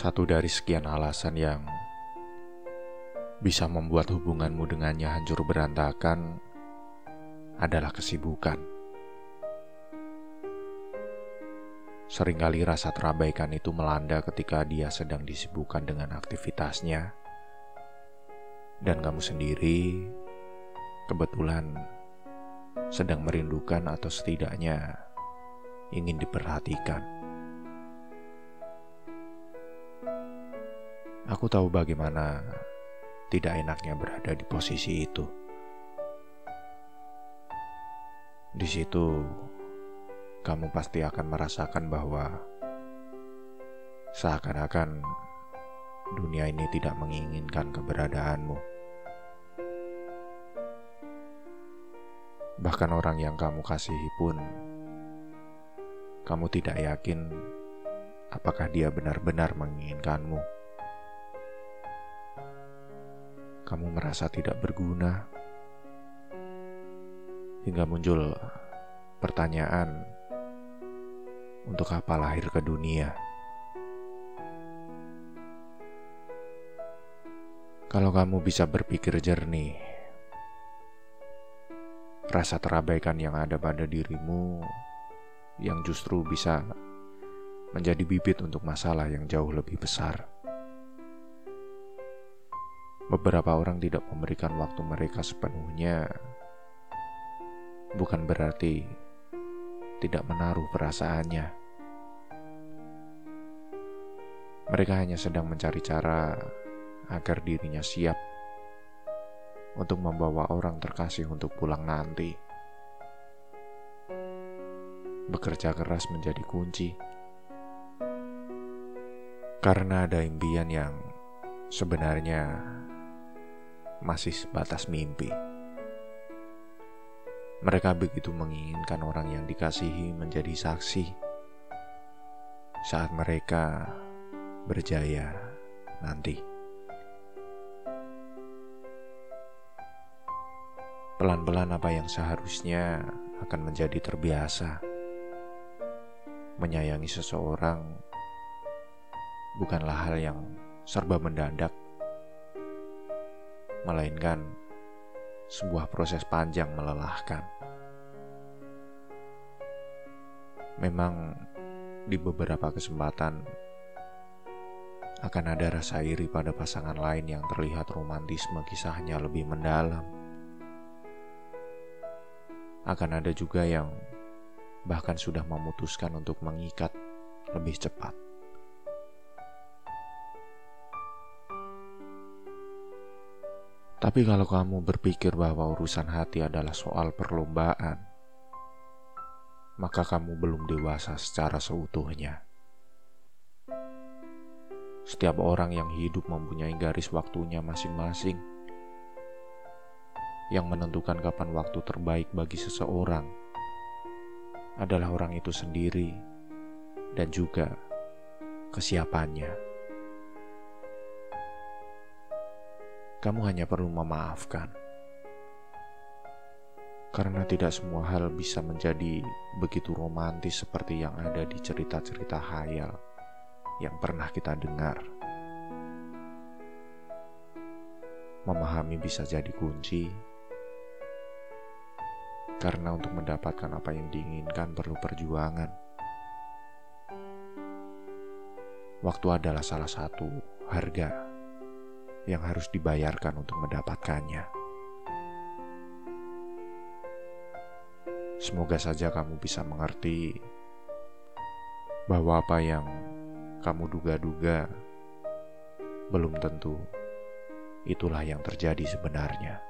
Satu dari sekian alasan yang bisa membuat hubunganmu dengannya hancur berantakan adalah kesibukan. Seringkali rasa terabaikan itu melanda ketika dia sedang disibukkan dengan aktivitasnya, dan kamu sendiri kebetulan sedang merindukan atau setidaknya ingin diperhatikan. Aku tahu bagaimana tidak enaknya berada di posisi itu. Di situ, kamu pasti akan merasakan bahwa seakan-akan dunia ini tidak menginginkan keberadaanmu. Bahkan orang yang kamu kasihi pun, kamu tidak yakin apakah dia benar-benar menginginkanmu. kamu merasa tidak berguna, hingga muncul pertanyaan: untuk apa lahir ke dunia? Kalau kamu bisa berpikir jernih, rasa terabaikan yang ada pada dirimu yang justru bisa menjadi bibit untuk masalah yang jauh lebih besar. Beberapa orang tidak memberikan waktu mereka sepenuhnya, bukan berarti tidak menaruh perasaannya. Mereka hanya sedang mencari cara agar dirinya siap untuk membawa orang terkasih untuk pulang nanti. Bekerja keras menjadi kunci, karena ada impian yang sebenarnya masih sebatas mimpi. Mereka begitu menginginkan orang yang dikasihi menjadi saksi saat mereka berjaya nanti. Pelan-pelan apa yang seharusnya akan menjadi terbiasa. Menyayangi seseorang bukanlah hal yang serba mendadak melainkan sebuah proses panjang melelahkan. Memang di beberapa kesempatan akan ada rasa iri pada pasangan lain yang terlihat romantisme kisahnya lebih mendalam. Akan ada juga yang bahkan sudah memutuskan untuk mengikat lebih cepat. Tapi kalau kamu berpikir bahwa urusan hati adalah soal perlombaan, maka kamu belum dewasa secara seutuhnya. Setiap orang yang hidup mempunyai garis waktunya masing-masing yang menentukan kapan waktu terbaik bagi seseorang adalah orang itu sendiri dan juga kesiapannya. Kamu hanya perlu memaafkan. Karena tidak semua hal bisa menjadi begitu romantis seperti yang ada di cerita-cerita hayal yang pernah kita dengar. Memahami bisa jadi kunci, karena untuk mendapatkan apa yang diinginkan perlu perjuangan. Waktu adalah salah satu harga yang harus dibayarkan untuk mendapatkannya. Semoga saja kamu bisa mengerti bahwa apa yang kamu duga-duga belum tentu itulah yang terjadi sebenarnya.